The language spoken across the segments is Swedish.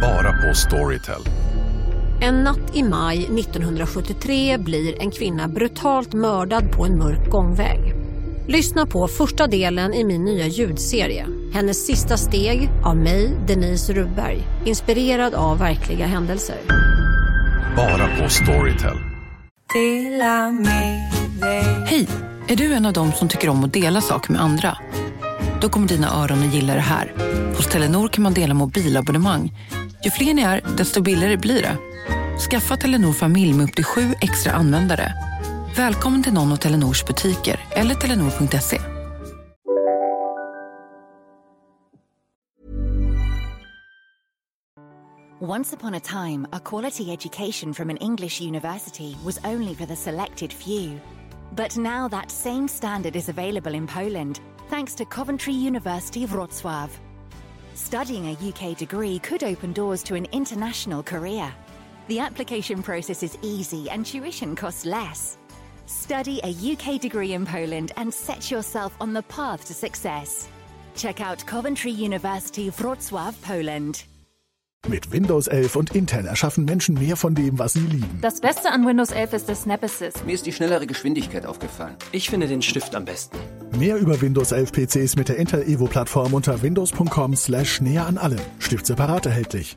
Bara på Storytel. En natt i maj 1973 blir en kvinna brutalt mördad på en mörk gångväg. Lyssna på första delen i min nya ljudserie. Hennes sista steg av mig, Denise Rubberg. Inspirerad av verkliga händelser. Bara på Storytel. Hej! Är du en av dem som tycker om att dela saker med andra? Då kommer dina öron att gilla det här. Hos Telenor kan man dela mobilabonnemang. Ju fler ni är, desto billigare blir det. Skaffa Telenor familj med upp till sju extra användare. Välkommen till någon av Telenors butiker eller telenor.se. Once upon a time, a quality education from an English university was only for the selected few. But now that same standard is available in Poland, thanks to Coventry University Wrocław. Studying a UK degree could open doors to an international career. The application process is easy and tuition costs less. Study a UK degree in Poland and set yourself on the path to success. Check out Coventry University Wrocław, Poland. Mit Windows 11 und Intel erschaffen Menschen mehr von dem, was sie lieben. Das Beste an Windows 11 ist der Snap Assist. Mir ist die schnellere Geschwindigkeit aufgefallen. Ich finde den Stift am besten. Mehr über Windows 11 PCs mit der Intel Evo Plattform unter windows.com slash näher an allem. Stift separat erhältlich.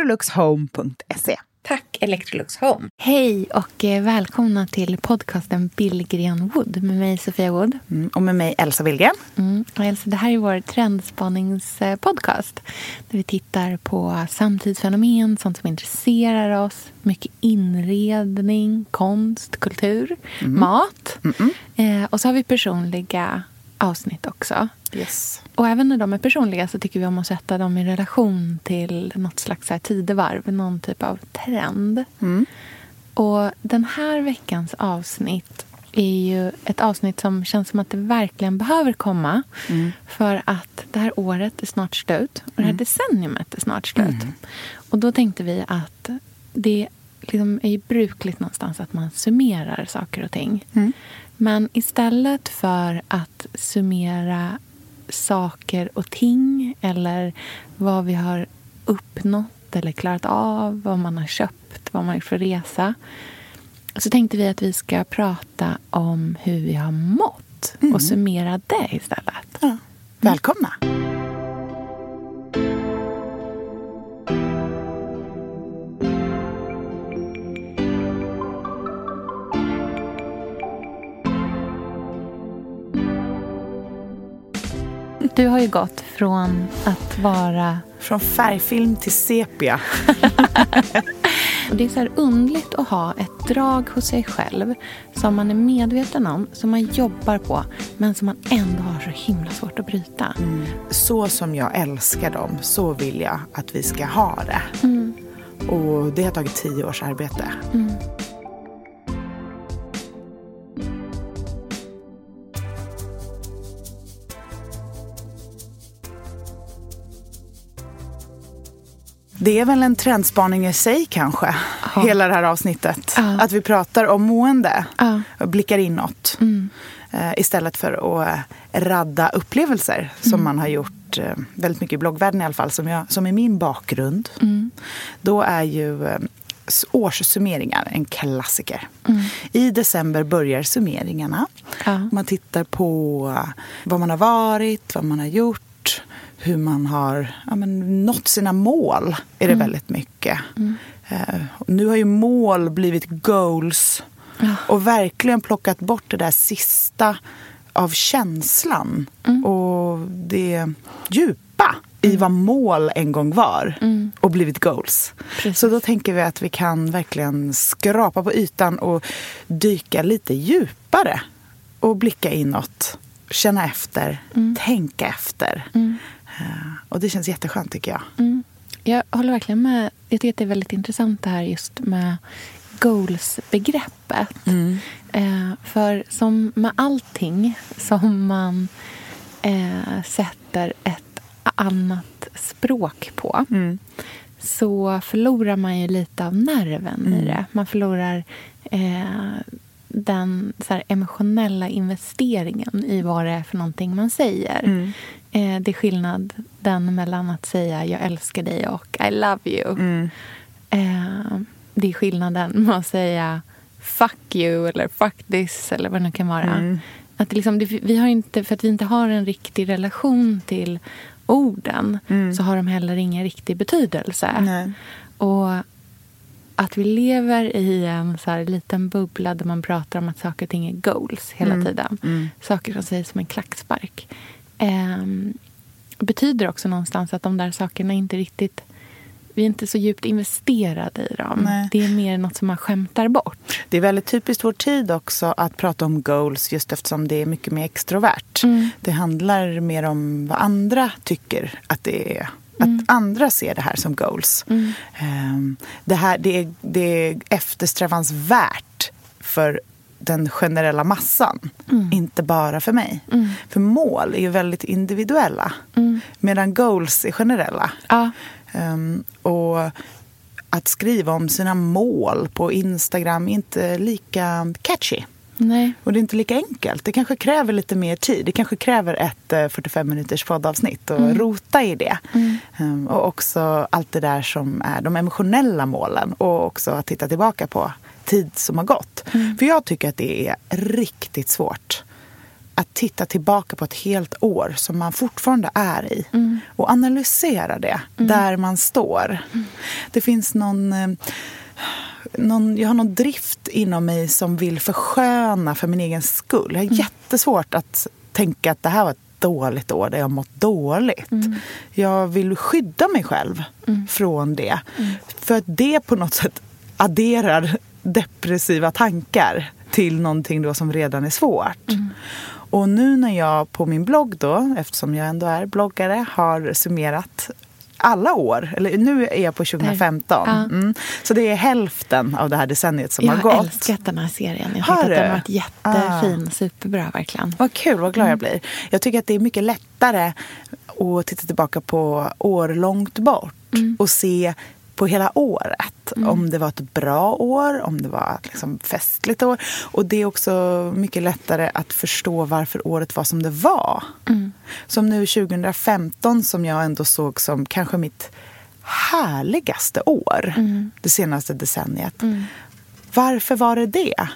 electroluxhome.se. Tack Electrolux Home. Hej och eh, välkomna till podcasten Billgren Wood med mig Sofia Wood. Mm, och med mig Elsa Billgren. Mm, och Elsa, det här är vår trendspaningspodcast. Där vi tittar på samtidsfenomen, sånt som intresserar oss. Mycket inredning, konst, kultur, mm. mat. Eh, och så har vi personliga avsnitt också. Yes. Och även när de är personliga så tycker vi om att sätta dem i relation till något slags här tidevarv, någon typ av trend. Mm. Och den här veckans avsnitt är ju ett avsnitt som känns som att det verkligen behöver komma. Mm. För att det här året är snart slut och det här Mm. decenniumet är snart slut. Mm. Och då tänkte vi att det liksom är ju brukligt någonstans att man summerar saker och ting. Mm. Men istället för att summera saker och ting eller vad vi har uppnått eller klarat av, vad man har köpt, vad man har för resa så tänkte vi att vi ska prata om hur vi har mått Mm. och summera det istället. Ja. Välkomna! Du har ju gått från att vara... Från färgfilm till sepia. Och det är så här underligt att ha ett drag hos sig själv som man är medveten om, som man jobbar på men som man ändå har så himla svårt att bryta. Så som jag älskar dem, så vill jag att vi ska ha det. Mm. Och det har tagit tio års arbete. Mm. Det är väl en trendspaning i sig kanske, Ja. hela det här avsnittet. Ja. Att vi pratar om mående Ja. och blickar inåt. Mm. Eh, istället för att eh, radda upplevelser som Mm. man har gjort eh, väldigt mycket i bloggvärlden i alla fall, som, jag, som är min bakgrund. Mm. Då är ju årssummeringar en klassiker. Mm. I december börjar summeringarna. Ja. Man tittar på vad man har varit, vad man har gjort, hur man har ja, men, nått sina mål. är det Mm. väldigt mycket. Eh, och nu har ju mål blivit goals Ja. och verkligen plockat bort det där sista av känslan Mm. och det djupa i vad mål en gång var Mm. och blivit goals. Precis. Så då tänker vi att vi kan verkligen skrapa på ytan och dyka lite djupare och blicka inåt, känna efter, tänka efter. Mm. Eh, Och det känns jätteskönt tycker jag. Mm. Jag håller verkligen med. Jag tycker att det är väldigt intressant det här just med goals-begreppet. Eh, för som med allting som man eh, sätter ett annat språk på Mm. så förlorar man ju lite av nerven i Mm. det. Man förlorar eh, den så emotionella investeringen i vad det är för någonting man säger. Mm. Eh, det är skillnaden mellan att säga jag älskar dig och I love you. Mm. Eh, det är skillnaden med att säga fuck you eller fuck this eller vad det nu kan vara. Mm. Att liksom, vi har inte, för att vi inte har en riktig relation till orden Mm. så har de heller ingen riktig betydelse. Nej. Och att vi lever i en så här liten bubbla där man pratar om att saker och ting är goals hela Mm. tiden. Mm. Saker som sägs som en klackspark. ehm, betyder också någonstans att de där sakerna inte riktigt... Vi är inte så djupt investerade i dem. Nej. Det är mer något som man skämtar bort. Det är väldigt typiskt vår tid också att prata om goals just eftersom det är mycket mer extrovert. Mm. Det handlar mer om vad andra tycker att det är. Att Mm. andra ser det här som goals. Mm. Ehm, Det, här, det, är, det är eftersträvansvärt för den generella massan. Mm. Inte bara för mig. Mm. För mål är ju väldigt individuella. Mm. Medan goals är generella. Ja. Ehm, och att skriva om sina mål på Instagram är inte lika catchy. Nej. Och det är inte lika enkelt. Det kanske kräver lite mer tid. Det kanske kräver ett eh, 45 minuters poddavsnitt och Mm. rota i det. Mm. Ehm, och också allt det där som är de emotionella målen. Och också att titta tillbaka på tid som har gått. Mm. För jag tycker att det är riktigt svårt att titta tillbaka på ett helt år som man fortfarande är i Mm. och analysera det där man står. Det finns någon, eh, någon... Jag har någon drift inom mig som vill försköna för min egen skull. Jag har jättesvårt att tänka att det här var ett dåligt år där jag mått dåligt. Jag vill skydda mig själv från det. För att det på något sätt adderar depressiva tankar till någonting då som redan är svårt. Och nu när jag på min blogg då, eftersom jag ändå är bloggare, har summerat alla år, eller nu är jag på 2015. Ja. Mm. Så det är hälften av det här decenniet som Jag har har gått. älskat den här serien. Jag Har tycker att den har varit jättefin. Superbra verkligen. Vad kul, vad glad Mm. jag blir. Jag tycker att det är mycket lättare att titta tillbaka på år långt bort Mm. och se på hela året. Om det var ett bra år, om det var ett liksom festligt år. Och det är också mycket lättare att förstå varför året var som det var. Mm. Som nu 2015 som jag ändå såg som kanske mitt härligaste år. Mm. Det senaste decenniet. Varför var det det?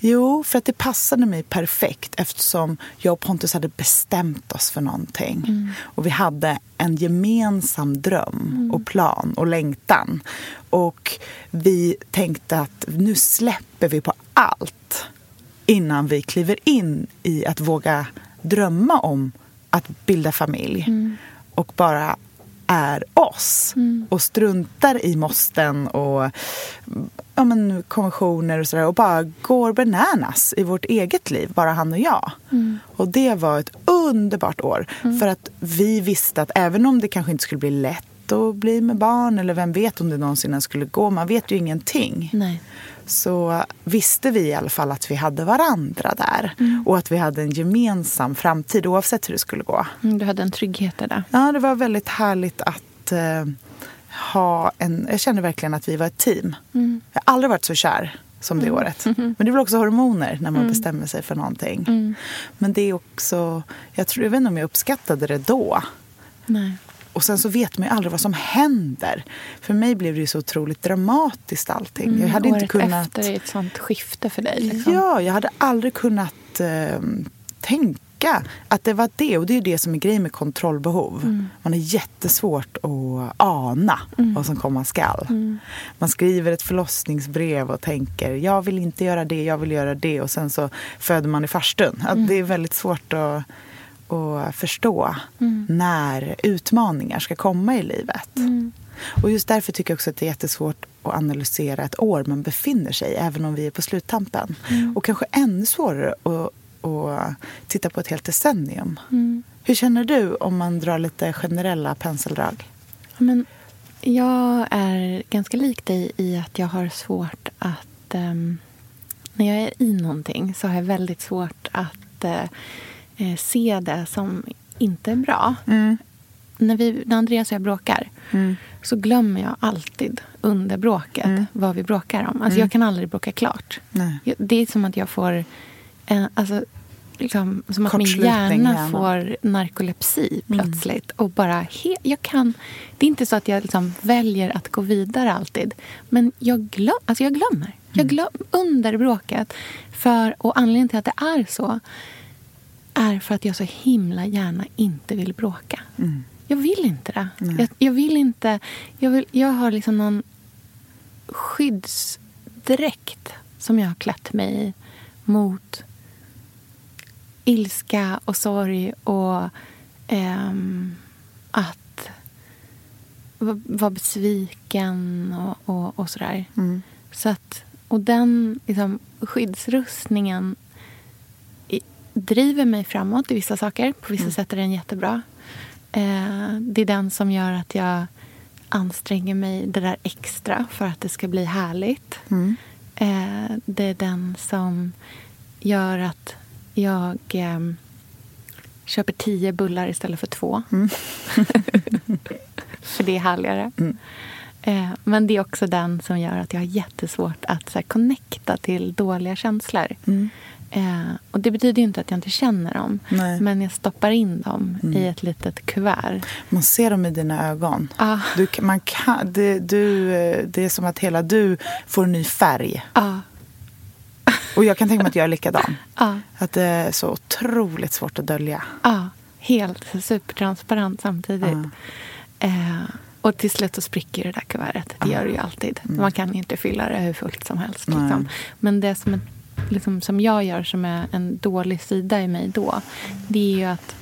Jo, för att det passade mig perfekt eftersom jag och Pontus hade bestämt oss för någonting. Mm. Och vi hade en gemensam dröm och plan och längtan. Och vi tänkte att nu släpper vi på allt innan vi kliver in i att våga drömma om att bilda familj. Och bara är oss och struntar i måsten och ja, men, konventioner och sådär och bara går bananas i vårt eget liv, bara han och jag. Och det var ett underbart år. För att vi visste att även om det kanske inte skulle bli lätt att bli med barn eller vem vet om det någonsin skulle gå, man vet ju ingenting Nej. så visste vi i alla fall att vi hade varandra där och att vi hade en gemensam framtid oavsett hur det skulle gå. Mm, Du hade en trygghet det. Ja, det var väldigt härligt att eh, ha en... Jag kände verkligen att vi var ett team. Mm. Jag har aldrig varit så kär som det året. Men det är väl också hormoner när man bestämmer sig för någonting. Mm. Men det är också... Jag, tror, jag vet inte om jag uppskattade det då. Nej. Och sen så vet man ju aldrig vad som händer. För mig blev det ju så otroligt dramatiskt allting. jag hade Mm, inte kunnat... efter är ett sånt skifte för dig. Liksom. Ja, jag hade aldrig kunnat eh, tänka att det var det. Och det är ju det som är grejen med kontrollbehov. Mm. Man har jättesvårt att ana vad som komma skall. Mm. Man skriver ett förlossningsbrev och tänker jag vill inte göra det, jag vill göra det. Och sen så föder man i farstun. Att Mm. Det är väldigt svårt att, att förstå Mm. när utmaningar ska komma i livet. Mm. Och just därför tycker jag också att det är jättesvårt att analysera ett år man befinner sig även om vi är på sluttampen. Mm. Och kanske ännu svårare att, att titta på ett helt decennium. Mm. Hur känner du om man drar lite generella penseldrag? Men jag är ganska lik dig i att jag har svårt att... ehm, när jag är i någonting så har jag väldigt svårt att eh, eh, se det som inte är bra. När, vi, när Andreas och jag bråkar så glömmer jag alltid under bråket vad vi bråkar om. Alltså Jag kan aldrig bråka klart. Nej. Det är som att jag får... En, alltså, liksom, som att min hjärna, får narkolepsi plötsligt. Och bara he, jag kan, det är inte så att jag liksom väljer att gå vidare alltid. Men jag, glöm, alltså jag glömmer. Jag glöm, under bråket. För, och anledningen till att det är så är för att jag så himla gärna inte vill bråka. Jag vill inte det. Jag, jag vill inte... Jag, vill, jag har liksom någon skyddsdräkt som jag har klätt mig i mot ilska och sorg och ehm, att va- vara besviken och, och, och sådär. Så att, och den liksom, skyddsrustningen driver mig framåt i vissa saker. På vissa sätt är den jättebra. Eh, det är den som gör att jag anstränger mig det där extra för att det ska bli härligt. Eh, det är den som gör att jag eh, köper tio bullar istället för två. för det är härligare. Eh, men det är också den som gör att jag har jättesvårt att så här, connecta till dåliga känslor. Eh, och det betyder inte att jag inte känner dem. Nej. Men jag stoppar in dem i ett litet kuvert. Man ser dem i dina ögon. Ah. Du, man kan, det, du, eh, det är som att hela du får en ny färg. Ja. Och jag kan tänka mig att jag är likadan. Ja. Att det är så otroligt svårt att dölja. Ja, helt supertransparent samtidigt. Eh, och till slut så spricker det där kuvertet. Det gör det ju alltid. Man kan inte fylla det hur fullt som helst. Liksom. Men det som, är, liksom, som jag gör som är en dålig sida i mig då det är ju att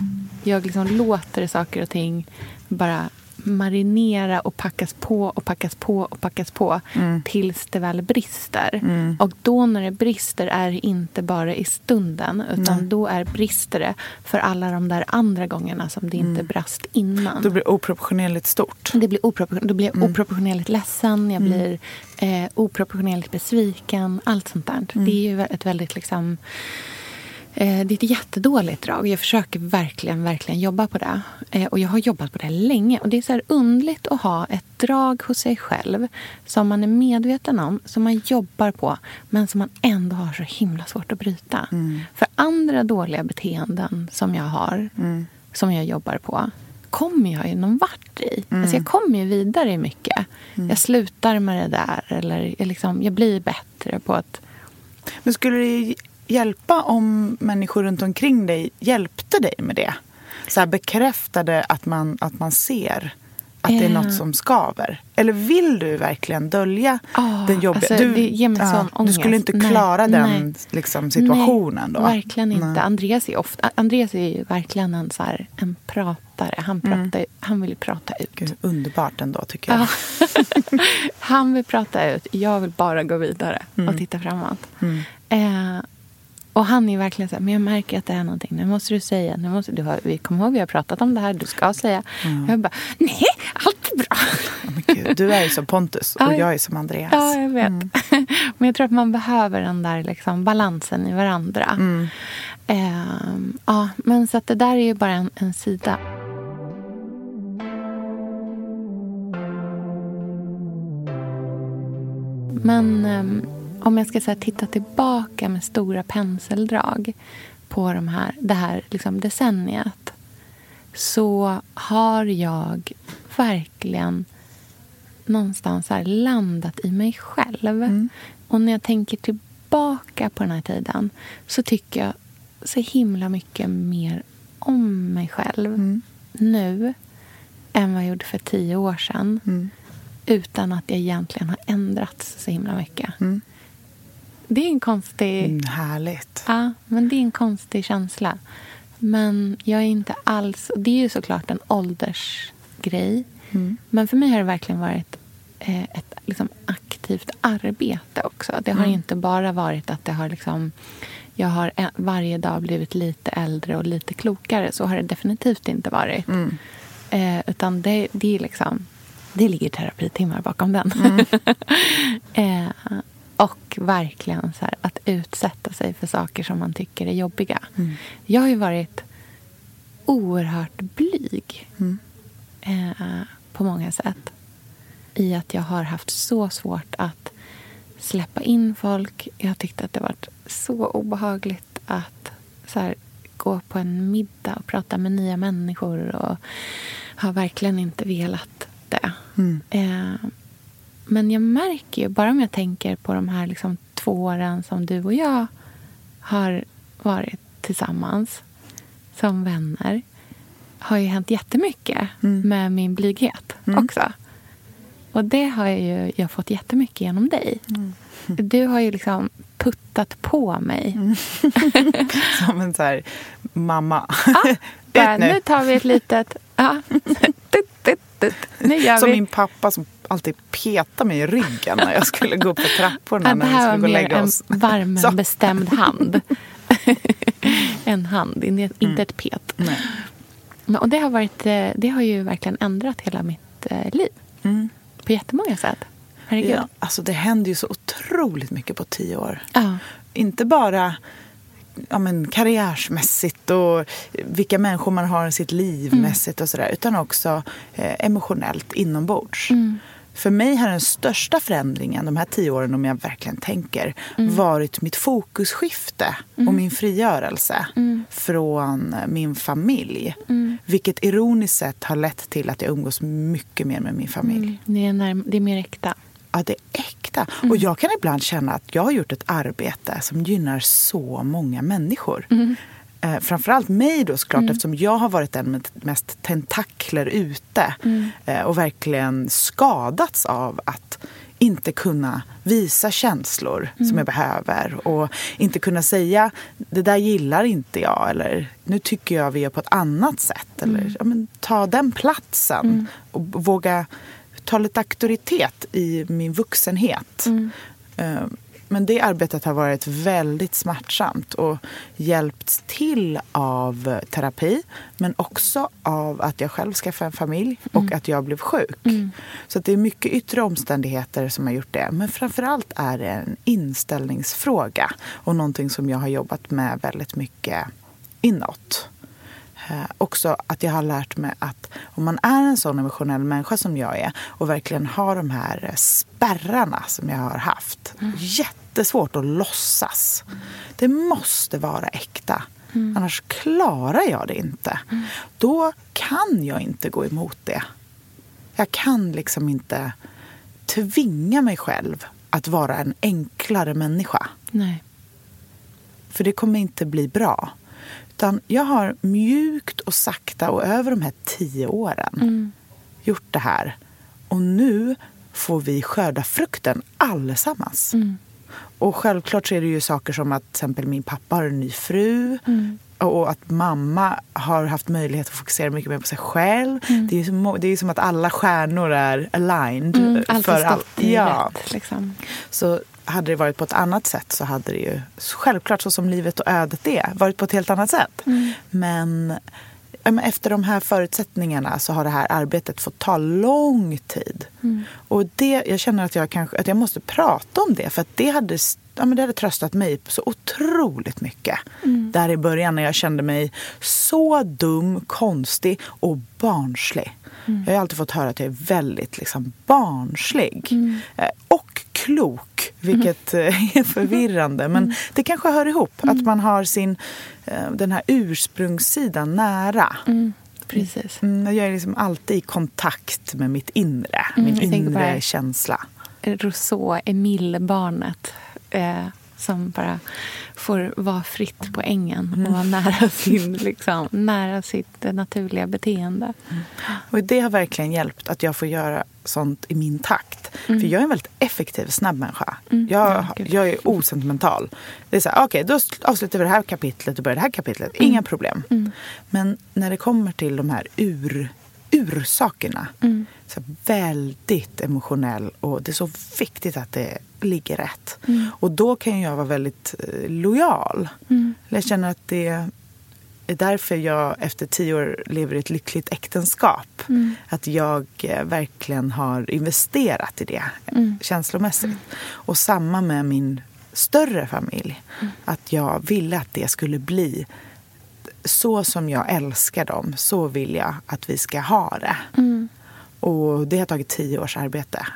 jag liksom låter saker och ting bara marinera och packas på och packas på och packas på tills det väl brister. Och då när det brister är det inte bara i stunden utan då är brister det för alla de där andra gångerna som det inte brast innan. Då blir det oproportionerligt stort. Det blir opropor- då blir jag oproportionerligt ledsen, jag blir eh, oproportionerligt besviken. Allt sånt där. Det är ju ett väldigt liksom... Eh, det är ett jättedåligt drag. Jag försöker verkligen, verkligen jobba på det. Eh, och jag har jobbat på det länge. Och det är så här underligt att ha ett drag hos sig själv som man är medveten om, som man jobbar på, men som man ändå har så himla svårt att bryta. För andra dåliga beteenden som jag har, som jag jobbar på, kommer jag ju någon vart i. Alltså jag kommer ju vidare i mycket. Jag slutar med det där. Eller jag, liksom, jag blir bättre på att... Men skulle det hjälpa om människor runt omkring dig hjälpte dig med det? Så här bekräftade att man, att man ser att det är något som skaver? Eller vill du verkligen dölja Ah, den jobbiga... alltså, du, sån Du skulle inte Nej, klara den nej. liksom, situationen Nej, då? verkligen inte. Nej. Andreas är, ofta, Andreas är verkligen en, så här, en pratare. Han, pratar, han vill ju prata ut. Gud, underbart ändå tycker jag. Ja. han vill prata ut. Jag vill bara gå vidare och titta framåt. Eh, och han är verkligen så här, men jag märker att det är någonting. Nu måste du säga. Nu måste, du vi kommer ihåg, vi har pratat om det här. Du ska säga. Jag bara, nej, allt är bra. Gud, du är ju som Pontus och Ja, jag är som Andreas. Ja, jag vet. Men jag tror att man behöver den där liksom balansen i varandra. Ehm, ja, men så att det där är ju bara en, en sida. Men um, om jag ska så här, titta tillbaka med stora penseldrag på de här, det här liksom, decenniet så har jag verkligen någonstans här landat i mig själv. Mm. Och när jag tänker tillbaka på den här tiden så tycker jag så himla mycket mer om mig själv mm. nu än vad jag gjorde för tio år sedan. Mm. Utan att jag egentligen har ändrats så himla mycket. Det är en konstig... Mm, härligt. Ja, men det är en konstig känsla. Men jag är inte alls... Det är ju såklart en åldersgrej. Mm. Men för mig har det verkligen varit eh, ett liksom, aktivt arbete också. Det har mm. inte bara varit att det har liksom... Jag har varje dag blivit lite äldre och lite klokare. Så har det definitivt inte varit. Mm. Eh, utan det, det är liksom... Det ligger terapitimmar bakom den. Mm. eh, och verkligen så här, att utsätta sig för saker som man tycker är jobbiga. Mm. Jag har ju varit oerhört blyg mm. eh, på många sätt. I att jag har haft så svårt att släppa in folk. Jag har tyckt att det varit så obehagligt att så här, gå på en middag och prata med nya människor. Och har verkligen inte velat det. Mm. Eh, men jag märker ju, bara om jag tänker på de här liksom två åren som du och jag har varit tillsammans som vänner har ju hänt jättemycket mm. med min blyghet mm. också. Och det har jag ju jag fått jättemycket genom dig. Mm. Du har ju liksom puttat på mig. Mm. som en så här mamma. Ja, bara, nu. nu tar vi ett litet... Ja. Nu gör som vi. min pappa som alltid peta mig i ryggen när jag skulle gå upp för trapporna. Det här var mer en varm, Så. bestämd hand. en hand, inte mm. ett pet. Nej. Och det har, varit, eh, det har ju verkligen ändrat hela mitt eh, liv. Mm. På jättemånga sätt. Herregud. Ja, alltså det händer ju så otroligt mycket på tio år. Ja. Inte bara ja, men, karriärsmässigt och vilka människor man har i sitt liv mm. mässigt och sådär. Utan också eh, emotionellt inombords. Mm för mig har den största förändringen de här tio åren, om jag verkligen tänker, mm. varit mitt fokusskifte mm. och min frigörelse mm. från min familj. Mm. Vilket ironiskt sett har lett till att jag umgås mycket mer med min familj. Mm. Det, är när, det är mer äkta. Ja, det är äkta. Och mm. jag kan ibland känna att jag har gjort ett arbete som gynnar så många människor eh, framförallt mig då såklart mm. eftersom jag har varit den med mest tentakler ute mm. eh, och verkligen skadats av att inte kunna visa känslor mm. som jag behöver och inte kunna säga det där gillar inte jag eller nu tycker jag vi gör på ett annat sätt. Eller mm. ja, men, ta den platsen mm. och våga ta lite auktoritet i min vuxenhet. Mm. Men det arbetet har varit väldigt smärtsamt och hjälpts till av terapi men också av att jag själv skaffade en familj och mm. att jag blev sjuk. Mm. Så det är mycket yttre omständigheter som har gjort det. Men framförallt är det en inställningsfråga och någonting som jag har jobbat med väldigt mycket inåt. Eh, också att jag har lärt mig att om man är en sån emotionell människa som jag är och verkligen har de här spärrarna som jag har haft. Mm. Jättesvårt att låtsas. Det måste vara äkta. Mm. Annars klarar jag det inte. Mm. Då kan jag inte gå emot det. Jag kan liksom inte tvinga mig själv att vara en enklare människa. Nej. För det kommer inte bli bra. Utan jag har mjukt och sakta och över de här tio åren mm. gjort det här. Och nu får vi skörda frukten allesammans. Mm. Och självklart så är det ju saker som att till exempel min pappa har en ny fru. Mm. Och att mamma har haft möjlighet att fokusera mycket mer på sig själv. Mm. Det, är som, det är som att alla stjärnor är aligned. Mm, för allt. Ja. Rätt, liksom. Så hade det varit på ett annat sätt så hade det ju självklart så som livet och ödet är varit på ett helt annat sätt. Mm. Men efter de här förutsättningarna så har det här arbetet fått ta lång tid. Mm. Och det, jag känner att jag, kanske, att jag måste prata om det för att det hade, ja, men det hade tröstat mig så otroligt mycket. Mm. Där i början när jag kände mig så dum, konstig och barnslig. Mm. Jag har alltid fått höra att jag är väldigt liksom, barnslig. Mm. Eh, och klok Vilket eh, är förvirrande. Men det kanske hör ihop. Att man har sin, eh, den här ursprungssidan nära. Precis. Mm, Jag är liksom alltid i kontakt med mitt inre. Min inre känsla. Rousseau, Emile-barnet eh, som bara får vara fritt på ängen och vara nära, sin, liksom, nära sitt naturliga beteende. Och det har verkligen hjälpt att jag får göra sånt i min takt. För jag är en väldigt effektiv, snabb människa. Jag, gud. jag är osentimental. Det är så här, okej, då avslutar vi det här kapitlet och börjar det här kapitlet. Inga problem. Men när det kommer till de här ur, ursakerna. Så här, väldigt emotionell och det är så viktigt att det ligger rätt. Och då kan jag vara väldigt eh, lojal. Jag känner att det är därför jag efter tio år lever i ett lyckligt äktenskap. Att jag eh, verkligen har investerat i det eh, känslomässigt. Och samma med min större familj. Att jag ville att det skulle bli så som jag älskar dem, så vill jag att vi ska ha det. Och det har tagit tio års arbete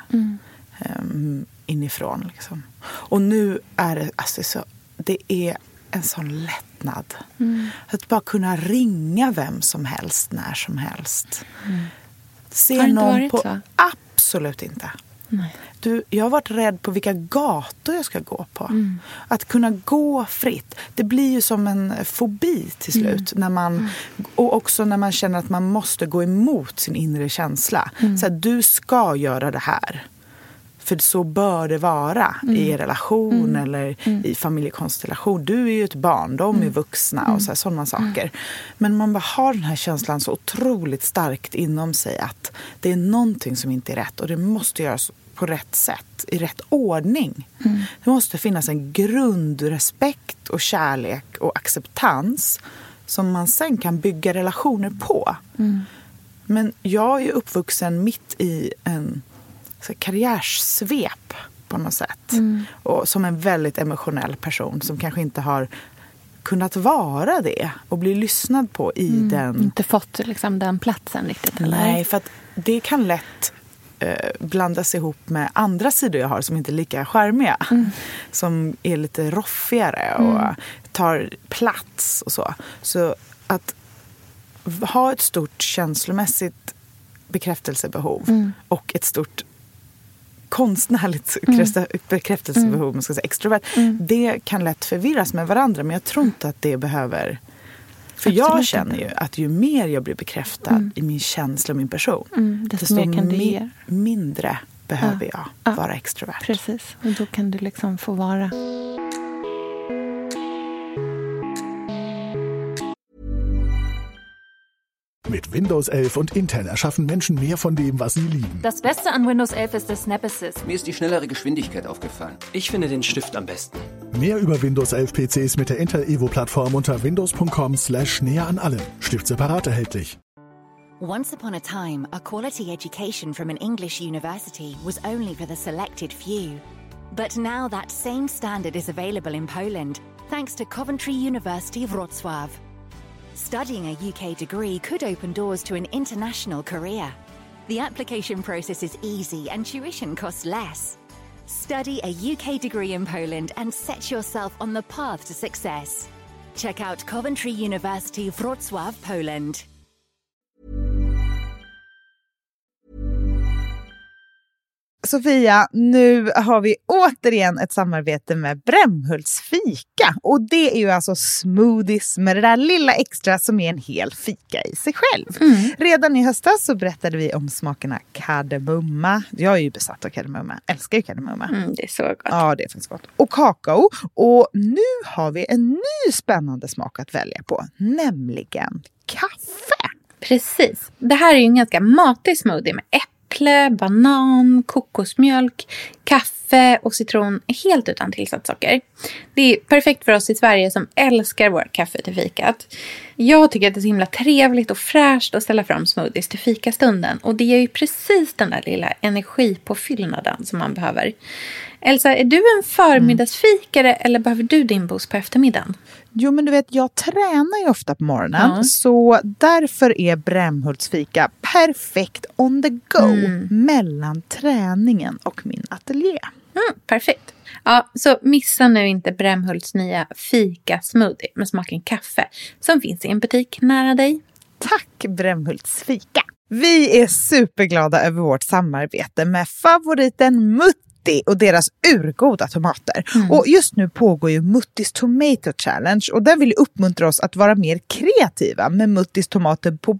um, inifrån. Liksom. Och nu är det, alltså, så, det är en sån lättnad. Att bara kunna ringa vem som helst när som helst. Se Har det inte någon varit på... så? Absolut inte. Nej. Du, jag har varit rädd på vilka gator jag ska gå på. Mm. Att kunna gå fritt. Det blir ju som en fobi till Mm. slut. När man, Och också när man känner att man måste gå emot sin inre känsla. Mm. Så att du ska göra det här. För så bör det vara Mm. i en relation eller i familjekonstellation. Du är ju ett barn, de Mm. är vuxna och så här, sådana saker. Men man bara har den här känslan så otroligt starkt inom sig att det är någonting som inte är rätt och det måste göras på rätt sätt, i rätt ordning. Det måste finnas en grundrespekt och kärlek och acceptans som man sen kan bygga relationer på. Men jag är uppvuxen mitt i en så karriärsvep på något sätt. Och som en väldigt emotionell person som kanske inte har kunnat vara det och bli lyssnad på i den... Inte fått liksom, den platsen riktigt. Eller? Nej, för att det kan lätt eh, blandas ihop med andra sidor jag har som inte är lika charmiga. Som är lite roffigare och tar plats och så. Så att ha ett stort känslomässigt bekräftelsebehov och ett stort konstnärligt mm. bekräftelsebehov, man ska säga extrovert. Det kan lätt förvirras med varandra men jag tror inte att det behöver för jag känner ju att ju mer jag blir bekräftad i min känsla och min person Mm, desto mer kan du mi- mindre behöver jag Ja. vara extrovert. Precis, och då kan du liksom få vara. Mit Windows 11 und Intel erschaffen Menschen mehr von dem, was sie lieben. Das Beste an Windows 11 ist das Snap Assist. Mir ist die schnellere Geschwindigkeit aufgefallen. Ich finde den Stift am besten. Mehr über Windows 11 PCs mit der Intel Evo Plattform unter windows.com slash näher an allem. Stift separat erhältlich. Once upon a time, a quality education from an English university was only for the selected few. But now that same standard is available in Poland, thanks to Coventry University Wrocław. Studying a UK degree could open doors to an international career. The application process is easy and tuition costs less. Study a UK degree in Poland and set yourself on the path to success. Check out Coventry University Wrocław, Poland. Sofia, nu har vi återigen ett samarbete med Brämhults fika. Och det är ju alltså smoothies med det där lilla extra som är en hel fika i sig själv. Redan i höstas så berättade vi om smakerna kardemumma. Jag är ju besatt av kardemumma, älskar ju kardemumma. Mm, det är så gott. Ja, det är faktiskt gott. Och kakao. Och nu har vi en ny spännande smak att välja på, nämligen kaffe. Precis. Det här är ju en ganska matig smoothie med äpple, banan, kokosmjölk, kaffe och citron helt utan tillsatt socker. Det är perfekt för oss i Sverige som älskar vårt kaffe till fikat. Jag tycker att det är så himla trevligt och fräscht att ställa fram smoothies till fikastunden och det ger ju precis den där lilla energipåfyllnaden som man behöver. Elsa, är du en förmiddagsfikare eller behöver du din boost på eftermiddagen? Jo, men du vet, jag tränar ju ofta på morgonen. Ja. Så därför är Brämhults fika perfekt on the go Mm. mellan träningen och min ateljé. Mm, perfekt. Ja, så missa nu inte Brämhults nya fika-smoothie med smaken kaffe som finns i en butik nära dig. Tack Brämhults fika! Vi är superglada över vårt samarbete med favoriten Mutti och deras urgoda tomater. Mm. Och just nu pågår ju Muttis Tomato Challenge och den vill uppmuntra oss att vara mer kreativa med Muttis tomater på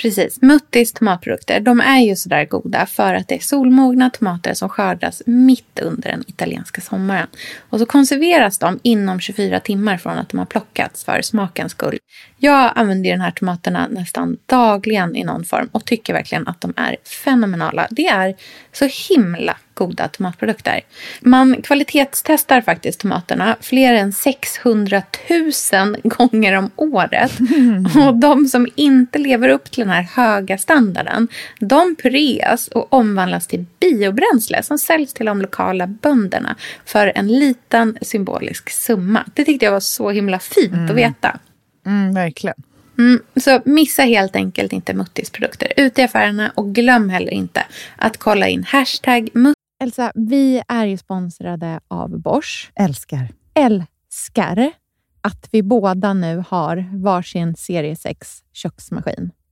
Precis. Muttis tomatprodukter de är ju sådär goda för att det är solmogna tomater som skördas mitt under den italienska sommaren. Och så konserveras de inom 24 timmar från att de har plockats för smakens skull. Jag använder de här tomaterna nästan dagligen i någon form och tycker verkligen att de är fenomenala. Det är så himla goda tomatprodukter. Man kvalitetstestar faktiskt tomaterna fler än 600 000 gånger om året. Och de som inte lever upp till här höga standarden, de pureas och omvandlas till biobränsle som säljs till de lokala bönderna för en liten symbolisk summa. Det tyckte jag var så himla fint Mm. att veta. Mm, verkligen. Mm, så missa helt enkelt inte Muttis produkter ute i affärerna och glöm heller inte att kolla in hashtag Mutt Elsa, vi är ju sponsrade av Bosch. Älskar. Älskar att vi båda nu har varsin serie 6 köksmaskin.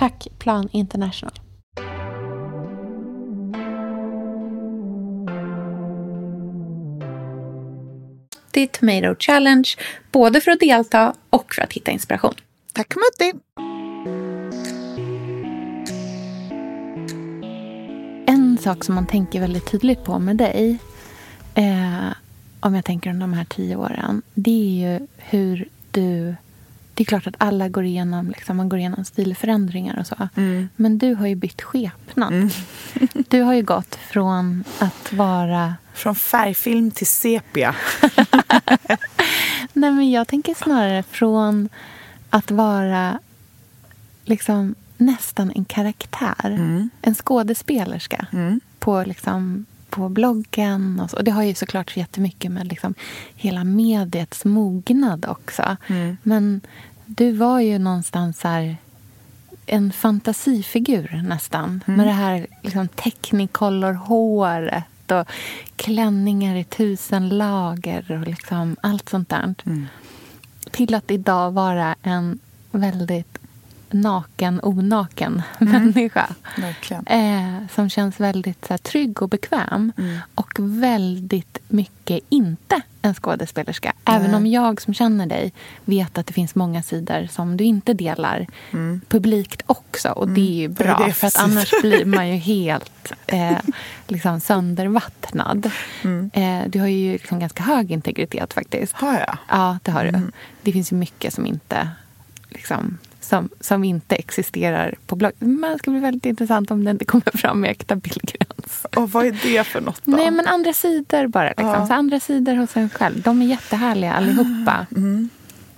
Tack Plan International. Det är Tomato Challenge, både för att delta och för att hitta inspiration. Tack Mutti! En sak som man tänker väldigt tydligt på med dig, eh, om jag tänker om de här tio åren, det är ju hur du... Det är klart att alla går igenom, liksom, man går igenom stilförändringar och så. Men du har ju bytt skepnad. Du har ju gått från att vara... Från färgfilm till sepia. Nej, men jag tänker snarare från att vara liksom nästan en karaktär. En skådespelerska på, liksom, på bloggen. Och, så. och Det har ju såklart jättemycket med liksom hela mediets mognad också. Men du var ju någonstans här en fantasifigur nästan. Med det här liksom, technicolor-håret och klänningar i tusen lager och liksom allt sånt där. Till att idag vara en väldigt naken, onaken människa. Verkligen. Eh, som känns väldigt så här, trygg och bekväm. Och väldigt mycket inte en skådespelerska. Även om jag som känner dig vet att det finns många sidor som du inte delar publikt också. Och det är ju är bra, det för att annars blir man ju helt eh, liksom söndervattnad. Eh, du har ju liksom ganska hög integritet faktiskt. Har jag? Ja, det har du. Det finns ju mycket som inte, liksom, som, som inte existerar på blogg. Men det ska bli väldigt intressant om det inte kommer fram med äkta bildgräns. Och vad är det för något då? Nej, men andra sidor bara. Liksom. Ja. Så andra sidor hos en själv. De är jättehärliga allihopa.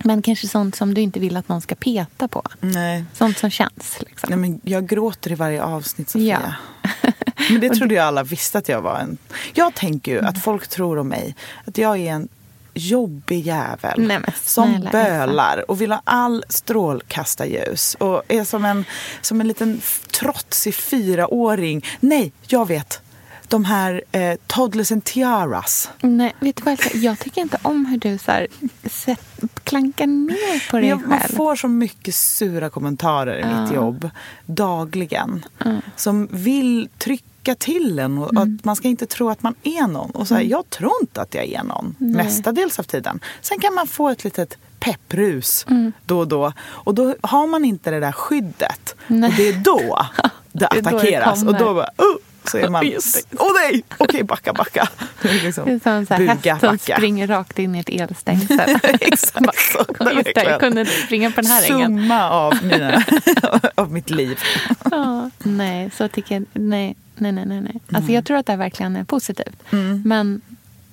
Men kanske sånt som du inte vill att någon ska peta på. Nej. Sånt som känns. Liksom. Nej, men jag gråter i varje avsnitt, Sofia. Ja. Men det trodde jag alla visste att jag var. en... Jag tänker ju att folk tror om mig att jag är en jobbig jävel Nej, men som snälla, bölar och vill ha all strålkastarljus och är som en, som en liten trotsig fyraåring. Nej, jag vet. de här eh, Toddlers and Tiaras. Nej, vet du vad? jag säger? Jag tycker inte om hur du så här, set, klankar ner på dig jag, man själv. får så mycket sura kommentarer i mitt Ja. jobb dagligen. Ja. Som vill trycka till en och Mm. att man ska inte tro att man är någon. Och så här, Jag tror inte att jag är någon, Nej. mestadels av tiden. Sen kan man få ett litet pepprus Mm. då och då. Och då har man inte det där skyddet. Nej. Och det är då det Det är då det attackeras. och då bara, uh, så är man, åh nej, okej backa, backa. Det är liksom, Det är som så här, buga, hästen backa. springer rakt in i ett elstängsel. Exakt så. Det är Just det, jag kunde inte springa på den här ängen. Summa av, mina, av mitt liv. Ja, nej, så tycker jag... Nej, nej, nej. nej, nej. Alltså, Mm. Jag tror att det här verkligen är positivt. Men,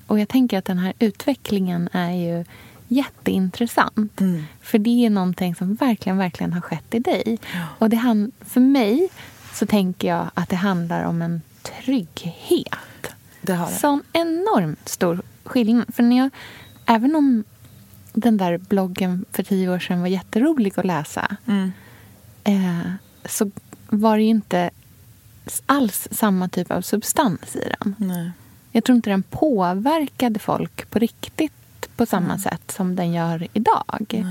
och jag tänker att den här utvecklingen är ju jätteintressant. Mm. För det är någonting som verkligen, verkligen har skett i dig. Och det han, för mig så tänker jag att det handlar om en trygghet. Det har det. Sån enormt stor skillnad. För när jag, även om den där bloggen för tio år sedan var jätterolig att läsa Mm. eh, så var det ju inte alls samma typ av substans i den. Nej. Jag tror inte den påverkade folk på riktigt på samma sätt som den gör idag.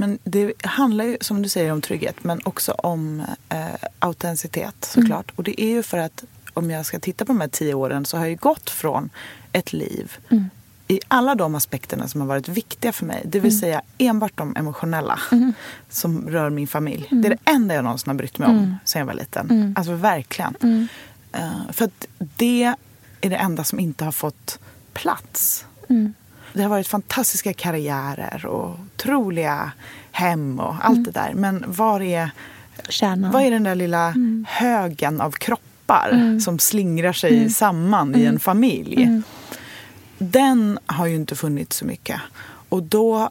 Men det handlar ju som du säger om trygghet men också om eh, autenticitet såklart. Och det är ju för att om jag ska titta på de här tio åren så har jag ju gått från ett liv Mm. i alla de aspekterna som har varit viktiga för mig. Det vill Mm. säga enbart de emotionella som rör min familj. Mm. Det är det enda jag någonsin har brytt mig om Mm. sen jag var liten. Mm. Alltså verkligen. Mm. Eh, för att det är det enda som inte har fått plats. Mm. Det har varit fantastiska karriärer och otroliga hem och allt det där. Men var är, Kärnan. vad är den där lilla högen av kroppar Mm. som slingrar sig Mm. samman i Mm. en familj? Mm. Den har ju inte funnits så mycket. Och då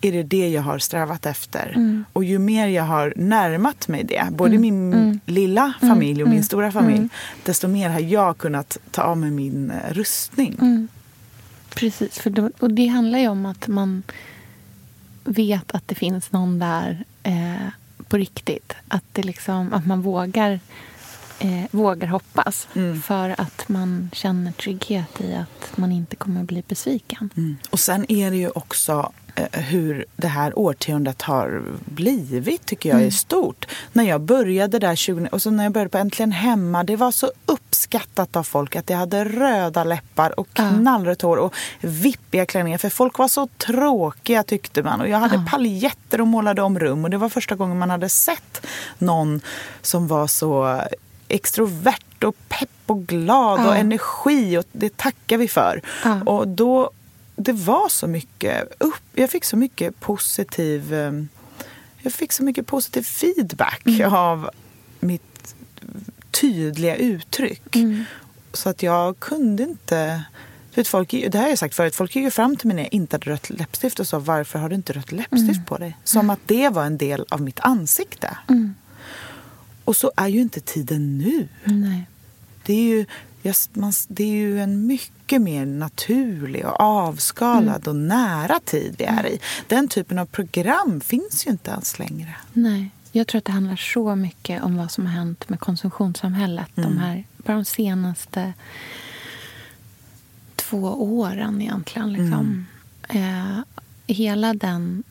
är det det jag har strävat efter. Mm. Och ju mer jag har närmat mig det, både Mm. min Mm. lilla Mm. familj och min Mm. stora familj, Mm. desto mer har jag kunnat ta av mig min rustning. Precis, för då, och det handlar ju om att man vet att det finns någon där eh, på riktigt. Att, det liksom, att man vågar, eh, vågar hoppas Mm. för att man känner trygghet i att man inte kommer bli besviken. Mm. Och sen är det ju också hur det här årtiondet har blivit, tycker jag, är Mm. stort. När jag började där 20, och så när jag började på Äntligen Hemma, det var så uppskattat av folk att jag hade röda läppar och knallrött hår och vippiga klänningar. För folk var så tråkiga tyckte man. Och jag hade Ja. paljetter och målade om rum. Och det var första gången man hade sett någon som var så extrovert och pepp och glad Ja. och energi. Och det tackar vi för. Ja. Och då, det var så mycket upp, jag fick så mycket positiv eh, jag fick så mycket positiv feedback Mm. av mitt tydliga uttryck. Mm. Så att jag kunde inte... Vet, folk, det har jag sagt förut, folk gick ju fram till mig när jag inte hade rött läppstift och sa varför har du inte rött läppstift Mm. på dig? Som att det var en del av mitt ansikte. Mm. Och så är ju inte tiden nu. Nej. Det är ju, jag, man, det är ju en mycket mer naturlig och avskalad och nära tid vi är i. Den typen av program finns ju inte ens längre. Nej. Jag tror att det handlar så mycket om vad som har hänt med konsumtionssamhället. De Mm. här, bara de senaste två åren egentligen. Liksom. Eh, hela den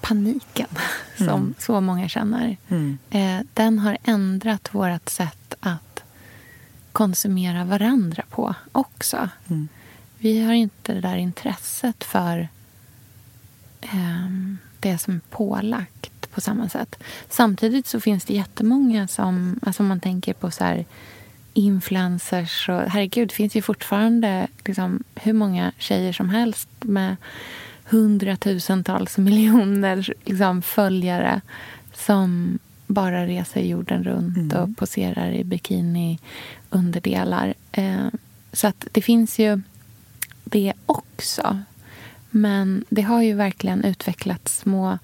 paniken som Mm. så många känner. Mm. Eh, den har ändrat vårt sätt konsumera varandra på också. Mm. Vi har inte det där intresset för ehm, det som är pålagt på samma sätt. Samtidigt så finns det jättemånga som, alltså om man tänker på så här influencers och herregud, det finns ju fortfarande liksom hur många tjejer som helst med hundratusentals miljoner liksom, följare som bara reser jorden runt Mm. och poserar i bikini underdelar. Eh, så att det finns ju det också. Men det har ju verkligen utvecklats små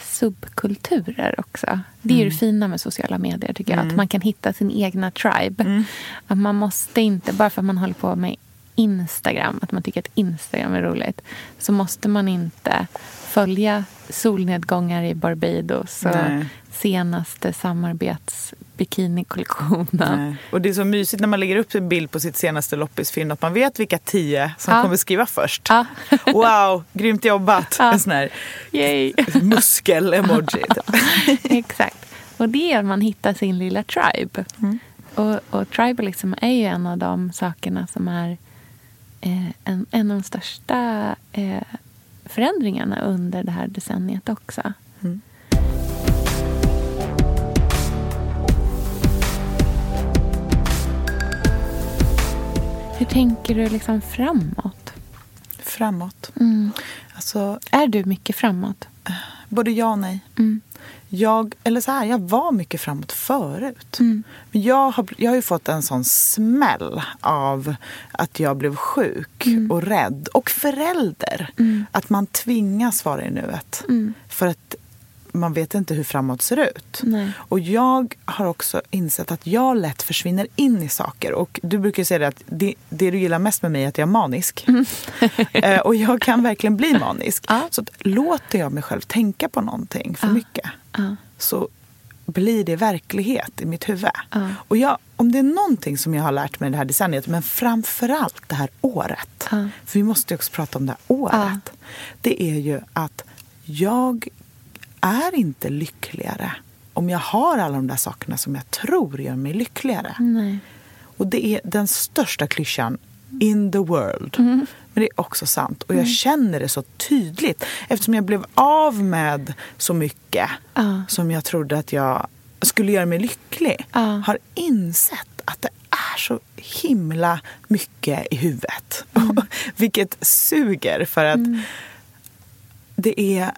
subkulturer också. Det är ju det fina med sociala medier, tycker jag. Att Mm. man kan hitta sin egna tribe. Mm. Att man måste inte, bara för att man håller på med Instagram, att man tycker att Instagram är roligt, så måste man inte följa solnedgångar i Barbados och Nej. senaste bikini-kollektionen. Och det är så mysigt när man lägger upp en bild på sitt senaste loppisfynd att man vet vilka tio som Ja. kommer skriva först. Ja. Wow, grymt jobbat! Ja. En sån här muskel-emoji. Exakt. Och det är att man hittar sin lilla tribe. Och, och tribalism är ju en av de sakerna som är eh, en, en av de största eh, förändringarna under det här decenniet också. Hur tänker du liksom framåt? Framåt. Mm. Alltså, Är du mycket framåt? både ja och nej. Mm. Jag, eller så här, jag var mycket framåt förut. Mm. Men jag har, jag har ju fått en sån smäll av att jag blev sjuk Mm. och rädd. Och förälder. Att man tvingas vara i nuet. Mm. För att man vet inte hur framåt ser ut. Nej. Och jag har också insett att jag lätt försvinner in i saker. Och du brukar säga det att det, det du gillar mest med mig är att jag är manisk. eh, och jag kan verkligen bli manisk. Ja. Så att, låter jag mig själv tänka på någonting för Ja. mycket Ja. så blir det verklighet i mitt huvud. Och jag, om det är någonting som jag har lärt mig det här decenniet, men framförallt det här året. För vi måste ju också prata om det här året. Det är ju att jag är inte lyckligare om jag har alla de där sakerna som jag tror gör mig lyckligare. Nej. Och det är den största klyschan in the world. Mm. Men det är också sant. Och jag känner det så tydligt. Eftersom jag blev av med så mycket Ja. som jag trodde att jag skulle göra mig lycklig. Ja. Har insett att det är så himla mycket i huvudet. Mm. Vilket suger för att det är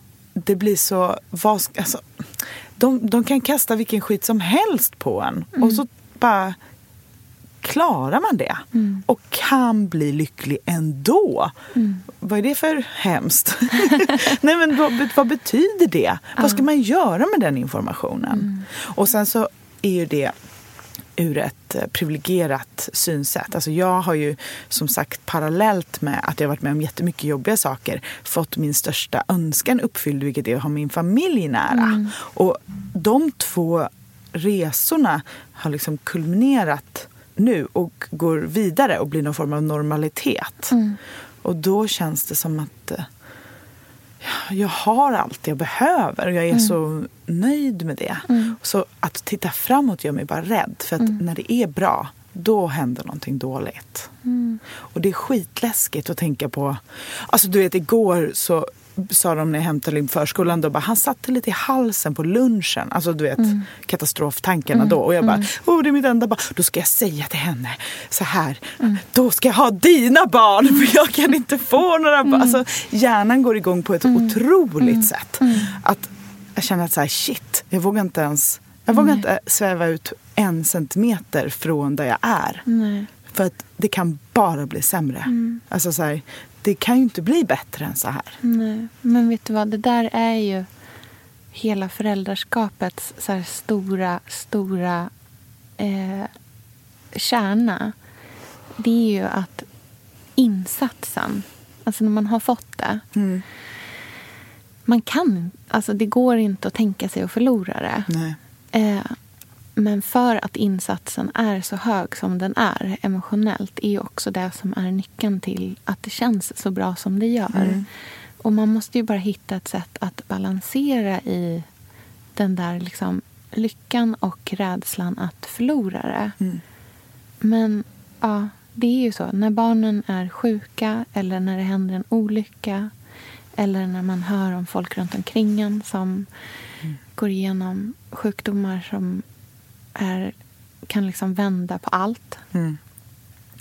det blir så... Vad, alltså, de, de kan kasta vilken skit som helst på en. Och så bara klarar man det. Och kan bli lycklig ändå. Vad är det för hemskt? Nej, men vad, vad betyder det? Vad ska man göra med den informationen? Och sen så är ju det ur ett eh, privilegierat synsätt. Alltså jag har ju som sagt parallellt med att jag varit med om jättemycket jobbiga saker fått min största önskan uppfylld vilket är att ha min familj nära. Och de två resorna har liksom kulminerat nu och går vidare och blir någon form av normalitet. Och då känns det som att eh, jag har allt jag behöver och jag är så nöjd med det. Så att titta framåt gör mig bara rädd. För att när det är bra, då händer någonting dåligt. Och det är skitläskigt att tänka på. Alltså du vet igår så sa de när jag hämtade Lim förskolan, då bara, han satte lite i halsen på lunchen. Alltså du vet katastroftankarna då. Och jag bara, oh det är mitt enda barn. Då ska jag säga till henne så här, då ska jag ha dina barn för jag kan inte få några barn. Alltså hjärnan går igång på ett otroligt sätt. Att jag känner att så här, shit, jag vågar inte ens, jag vågar inte sväva ut en centimeter från där jag är. För att det kan bara bli sämre. Alltså så här, det kan ju inte bli bättre än så här. Nej, men vet du vad? Det där är ju hela föräldraskapets så stora, stora eh, kärna. Det är ju att insatsen, alltså när man har fått det. Mm. Man kan, alltså det går inte att tänka sig att förlora det. Nej. Eh, men för att insatsen är så hög som den är emotionellt är ju också det som är nyckeln till att det känns så bra som det gör. Och man måste ju bara hitta ett sätt att balansera i den där liksom lyckan och rädslan att förlora det. Men ja, det är ju så. När barnen är sjuka eller när det händer en olycka eller när man hör om folk runt omkring en som går igenom sjukdomar som är, kan liksom vända på allt. Mm.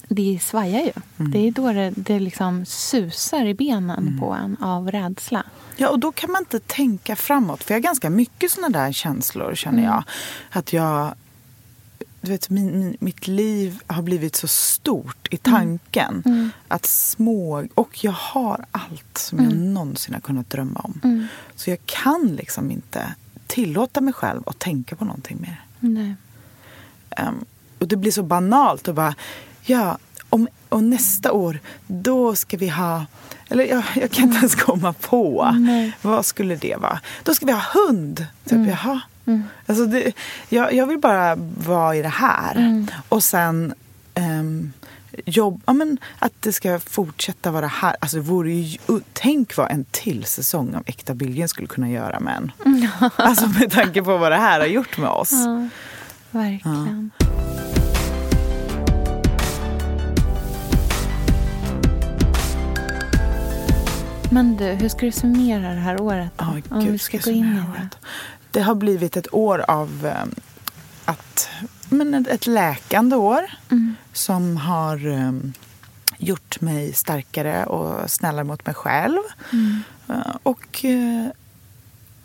Det svajar ju. Det är då det, det liksom susar i benen på en av rädsla. Ja, och då kan man inte tänka framåt. För jag har ganska mycket såna där känslor, känner jag. Att jag... Du vet, min, min, mitt liv har blivit så stort i tanken. Att små... Och jag har allt som jag någonsin har kunnat drömma om. Så jag kan liksom inte tillåta mig själv att tänka på någonting mer. Nej. Ehm, och det blir så banalt att bara, ja, om, och nästa år, då ska vi ha, eller jag, jag kan inte ens komma på. Nej. Vad skulle det vara? Då ska vi ha hund. Typ, jaha, Mm. Alltså det, jag, jag vill bara vara i det här. Mm. Och sen ehm, jobb, ja, men att det ska fortsätta vara här. Alltså, det vore ju, tänk vad en till säsong av Äkta Billgren skulle kunna göra med en. Alltså med tanke på vad det här har gjort med oss. Ja, verkligen. Men du, hur ska du summera det här året? Ja, Om gud, vi ska ska gå in i det. Det har blivit ett år av eh, att, men ett, läkande år Mm. som har eh, gjort mig starkare och snällare mot mig själv. Mm. Eh, och eh,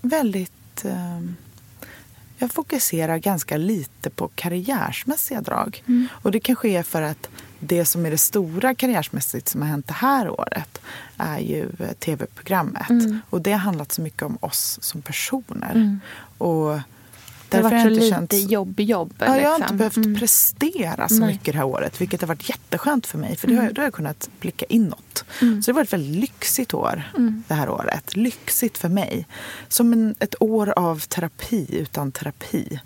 väldigt... Eh, jag fokuserar ganska lite på karriärsmässiga drag. Mm. Och det kanske är för att det som är det stora karriärsmässigt som har hänt det här året är ju eh, tv-programmet. Mm. Och det har handlat så mycket om oss som personer. Mm. Och Det har därför varit så lite inte känt... jobb-jobb. Ja, jag har liksom. inte behövt Mm. prestera så Nej. mycket det här året. Vilket har varit jätteskönt för mig. För det har, Mm. då har jag kunnat blicka inåt. Mm. Så det har varit ett väldigt lyxigt år Mm. det här året. Lyxigt för mig. Som en, ett år av terapi utan terapi.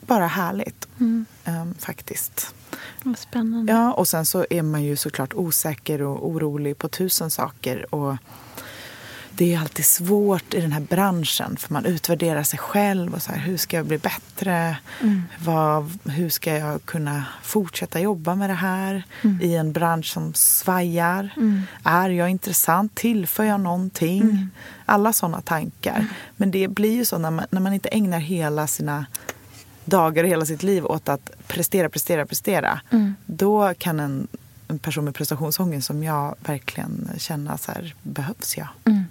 Bara härligt Mm. ehm, faktiskt. Vad spännande. Ja, och sen så är man ju såklart osäker och orolig på tusen saker. Och det är alltid svårt i den här branschen för man utvärderar sig själv och så här, hur ska jag bli bättre? Mm. Vad, hur ska jag kunna fortsätta jobba med det här Mm. i en bransch som svajar? Mm. Är jag intressant? Tillför jag någonting? Mm. Alla sådana tankar. Men det blir ju så när man, när man inte ägnar hela sina dagar och hela sitt liv åt att prestera, prestera, prestera. Mm. Då kan en, en person med prestationsångest som jag verkligen känna så här, behövs jag? Mm.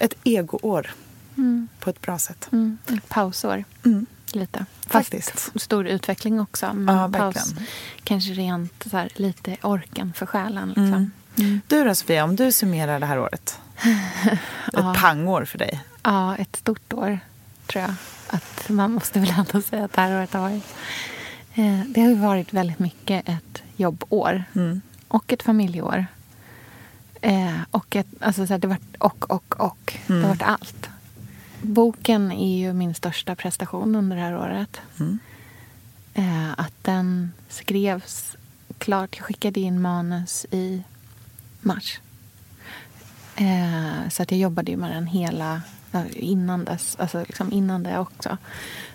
Ett egoår Mm. på ett bra sätt. Mm. Ett pausår. Mm. Lite. Fast Faktiskt. stor utveckling också. Men Ja, paus verkligen. kanske rent så här, lite orken för själen. Liksom. Mm. Mm. Du då Sofia, om du summerar det här året? Ett Ja. pangår för dig. Ja, ett stort år tror jag. Att man måste väl ändå säga att det här året har varit. Eh, det har ju varit väldigt mycket ett jobbår. Mm. Och ett familjeår. Eh, och ett, alltså så här, det varit och, och, och. Det Mm. har varit allt. Boken är ju min största prestation under det här året. Mm. Eh, att den skrevs klart. Jag skickade in manus i mars. Eh, så att jag jobbade ju med den hela innan dess. Alltså liksom innan det också.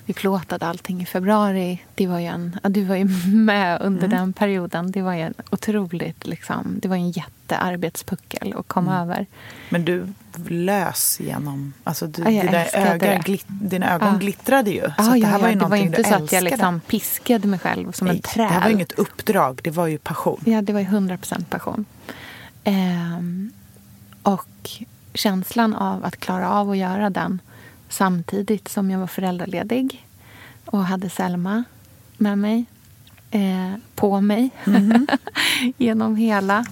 Vi plåtade allting i februari. Det var en, ja, du var ju med under Mm. den perioden. Det var ju en otroligt, liksom, det var en jättearbetspuckel att komma Mm. över. Men du lös genom... Alltså du, Ja, dina, ögon, det. glit, dina ögon Ja. glittrade ju. Så det här var ju det var inte så att jag liksom piskade mig själv som en Nej, träl. Det här var inget uppdrag, det var ju passion. Ja, det var ju 100 procent passion. Ehm, och känslan av att klara av att göra den samtidigt som jag var föräldraledig och hade Selma med mig, eh, på mig Mhm. genom hela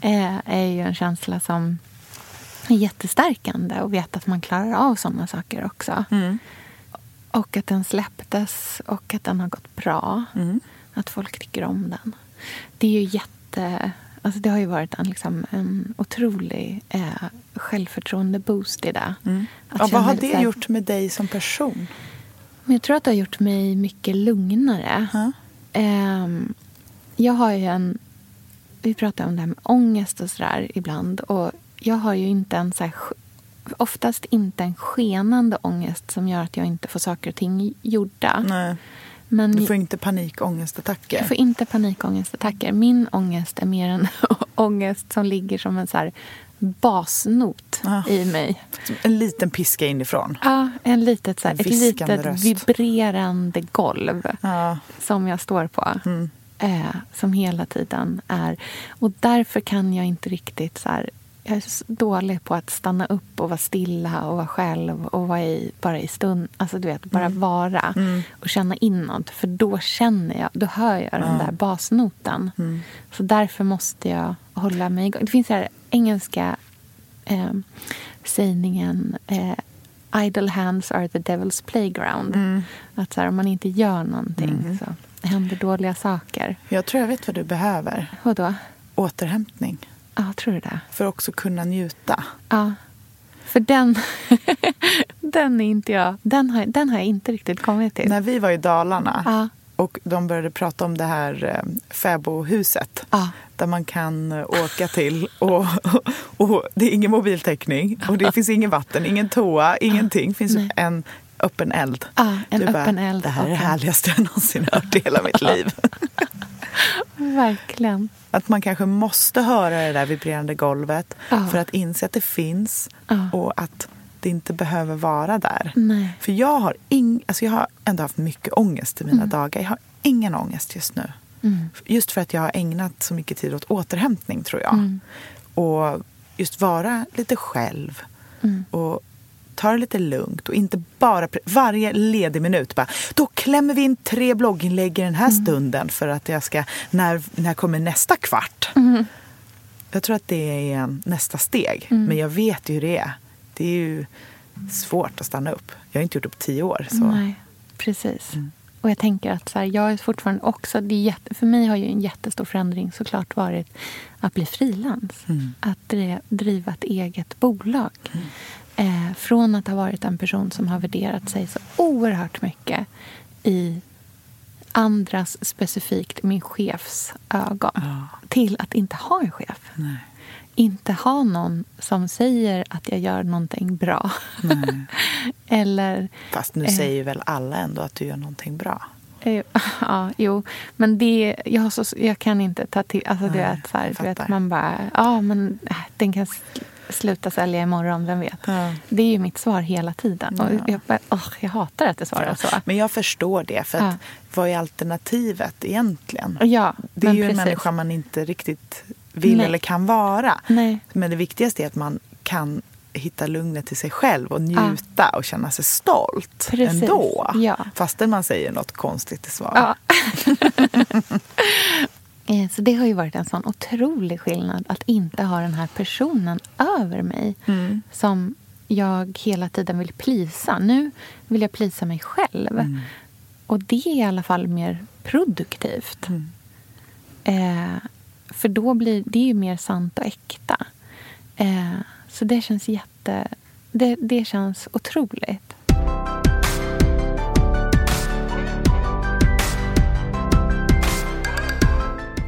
eh, är ju en känsla som är jättestärkande och veta att man klarar av sådana saker också. Mm. Och att den släpptes och att den har gått bra. Mm. Att folk tycker om den. Det är ju jätte... Alltså det har ju varit en, liksom, en otrolig eh, självförtroende-boost i det. Mm. Ja, vad har det här- gjort med dig som person? Men jag tror att det har gjort mig mycket lugnare. Ja. Ehm, jag har ju en... Vi pratar om det här med ångest och sådär ibland. Och jag har ju inte en så här, oftast inte en skenande ångest som gör att jag inte får saker och ting gjorda. Nej, Men du får inte panikångestattacker. jag får inte panikångestattacker. Min ångest är mer en ångest som ligger som en så här basnot Ja. i mig. En liten piska inifrån. Ja, en litet, så här, En ett litet röst. vibrerande golv Ja. som jag står på. Mm. Eh, som hela tiden är... Och därför kan jag inte riktigt... så här, Jag är så dålig på att stanna upp och vara stilla och vara själv och vara i, bara i stund. Alltså du vet, bara vara Mm. och känna inåt. För då känner jag, då hör jag den Ja. där basnoten. Mm. Så därför måste jag hålla mig igång. Det finns den här engelska eh, sägningen eh, Idle hands are the devil's playground. Mm. Att så här, om man inte gör någonting Mhm. så händer dåliga saker. Jag tror jag vet vad du behöver. Vadå? Återhämtning. Ja, tror du det? För att också kunna njuta. Ja. För den, den, är inte jag, den, har, den har jag inte riktigt kommit till. När vi var i Dalarna Ja. och de började prata om det här eh, fäbodhuset Ja. där man kan eh, åka till och, och det är ingen mobiltäckning och det finns ingen vatten, ingen toa, ingenting. Det finns Nej. en öppen eld. Ja, en Du bara, öppen eld. Det här är det och härligaste jag någonsin hört i hela mitt liv. Verkligen. Att man kanske måste höra det där vibrerande golvet Ja. för att inse att det finns Ja. och att det inte behöver vara där. Nej. För jag har, ing, alltså jag har ändå haft mycket ångest i mina Mm. dagar. Jag har ingen ångest just nu. Mm. Just för att jag har ägnat så mycket tid åt återhämtning tror jag. Mm. Och just vara lite själv. Mm. Och ta det lite lugnt och inte bara varje ledig minut bara då klämmer vi in tre blogginlägg i den här stunden för att jag ska, när, när kommer nästa kvart? Mm. Jag tror att det är nästa steg. Mm. Men jag vet ju hur det är. Det är ju svårt att stanna upp. Jag har inte gjort det på tio år. Så. Nej, precis. Och jag tänker att så här, jag är fortfarande också... Det är jätte, för mig har ju en jättestor förändring såklart varit att bli frilans. Mm. Att dri- driva ett eget bolag. Eh, från att ha varit en person som har värderat sig så oerhört mycket i andras, specifikt min chefs ögon. Ja. Till att inte ha en chef. Nej. Inte ha någon som säger att jag gör någonting bra. Nej. Eller Fast nu Eh. säger ju väl alla ändå att du gör någonting bra. Eh, Ja, jo. Men det, jag, har så, jag kan inte ta till... Alltså, du Nej, vet, så här, du vet, man bara... Ja, men äh, den kan sluta sälja imorgon, vem vet? Ja. Det är ju mitt svar hela tiden. Och Ja. jag, bara, åh, jag hatar att jag svarar så. Men jag förstår det. För att, vad är alternativet egentligen? Ja, Det är ju en precis. människa man inte riktigt vill Nej. eller kan vara. Nej. Men det viktigaste är att man kan hitta lugnet i sig själv och njuta och känna sig stolt Precis. ändå. Ja. Fastän man säger något konstigt i svar. Ja. Eh, Så det har ju varit en sån otrolig skillnad att inte ha den här personen över mig Mm. som jag hela tiden vill plisa. Nu vill jag plisa mig själv. Mm. Och det är i alla fall mer produktivt. Mm. Eh, för då blir det ju mer sant och äkta. Eh, så det känns jätte... Det, det känns otroligt.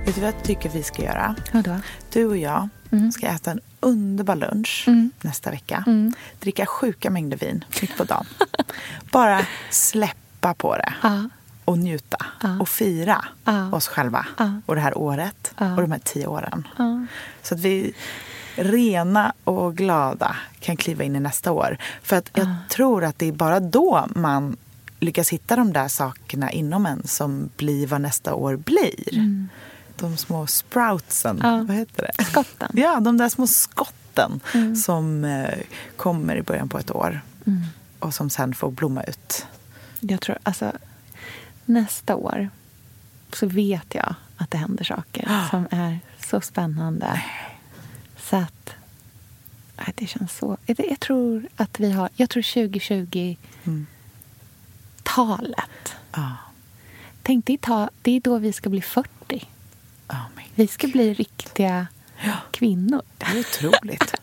Vet du vad jag tycker vi ska göra? Vadå? Du och jag Mm. ska äta en underbar lunch Mm. nästa vecka. Mm. Dricka sjuka mängder vin mitt på dagen. Bara släppa på det Ja. och njuta Ja. och fira Ja. oss själva och det här året och de här tio åren. Så att vi rena och glada kan kliva in i nästa år. För att jag tror att det är bara då man lyckas hitta de där sakerna inom en som blir vad nästa år blir. De små sproutsen, Ja. vad heter det? Skotten. Ja, de där små skotten Mm. som eh, kommer i början på ett år Mm. och som sen får blomma ut. Jag tror, alltså, nästa år så vet jag att det händer saker som är så spännande. Så att det känns så... Jag tror att vi har... Jag tror 2020-talet. Ja. Tänk dig ta, det är då vi ska bli 40. Ja, men Vi ska bli riktiga kvinnor. Det är otroligt.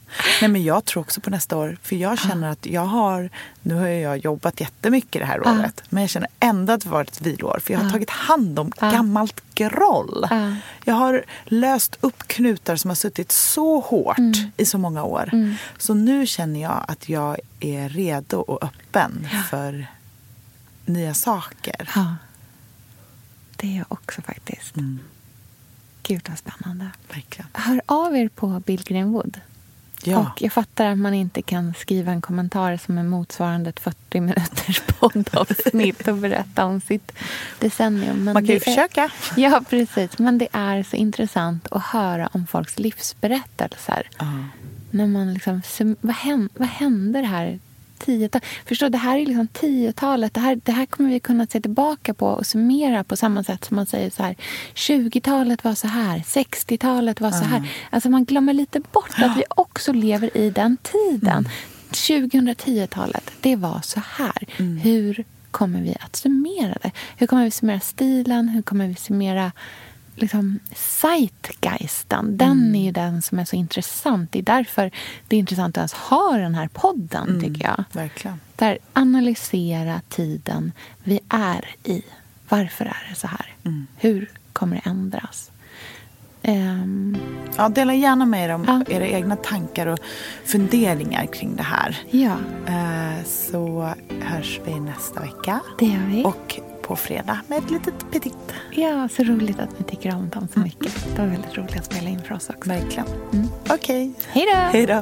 Nej, men jag tror också på nästa år. För jag känner att jag har... Nu har jag jobbat jättemycket det här Ja. året. Men jag känner ändå att det varit ett viloår. För jag har Ja. tagit hand om Ja. gammalt groll. Ja. Jag har löst upp knutar som har suttit så hårt Mm. i så många år. Mm. Så nu känner jag att jag är redo och öppen för nya saker. Ja. Det är jag också faktiskt. Mm, Gud vad spännande. verkligen. Hör av er på Bill Greenwood. Ja. Och jag fattar att man inte kan skriva en kommentar som är motsvarande ett 40 minuters poddavsnitt och berätta om sitt decennium. Men Man kan ju det är- försöka. Ja, precis. Men det är så intressant att höra om folks livsberättelser. Ja. När man liksom, vad, hände, vad hände det här tiotal? Förstår, det här är liksom tiotalet. Det här, det här kommer vi kunna se tillbaka på och summera på samma sätt som man säger så här. 20-talet var så här, 60-talet var så här. Alltså man glömmer lite bort att vi också lever i den tiden. 2010-talet, det var så här. Hur kommer vi att summera det? Hur kommer vi summera stilen? Hur kommer vi summera liksom, zeitgeisten, den Mm. är ju den som är så intressant. Det är därför det är intressant att ens ha den här podden, Mm. tycker jag. Verkligen. Där analysera tiden vi är i. Varför är det så här? Mm. Hur kommer det ändras? Ehm, Ja, dela gärna med er om era egna tankar och funderingar kring det här. Ja. Eh, Så hörs vi nästa vecka. Det gör vi. Och på fredag med ett litet petit. ja, så roligt att ni tycker om dem så mycket. Det var väldigt roligt att spela in för oss också. Verkligen. Okej. Hej då! Hej då.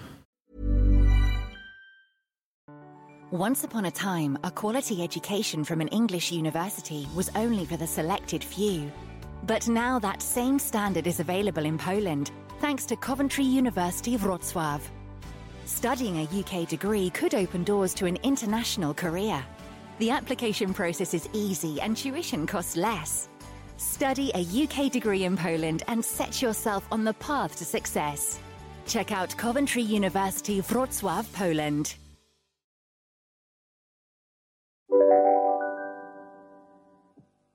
Once upon a time, a quality education from an English university was only for the selected few. But now that same standard is available in Poland, thanks to Coventry University Wrocław. Studying a UK degree could open doors to an international career. The application process is easy and tuition costs less. Study a UK degree in Poland and set yourself on the path to success. Check out Coventry University Wrocław, Poland.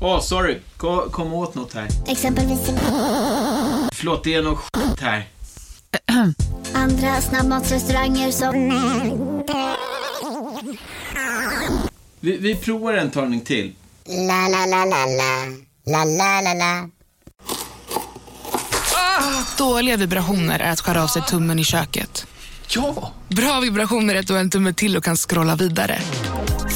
Åh, oh, sorry. Kom, kom åt något här. Exempelvis... Förlåt, det är något skit här. Andra snabbmatsrestauranger som... Vi, vi provar en talning till. La, la, la, la, la. La, la, la, la. Dåliga vibrationer är att skära av sig tummen i köket. Ja! Bra vibrationer är att du har en tumme till och kan scrolla vidare.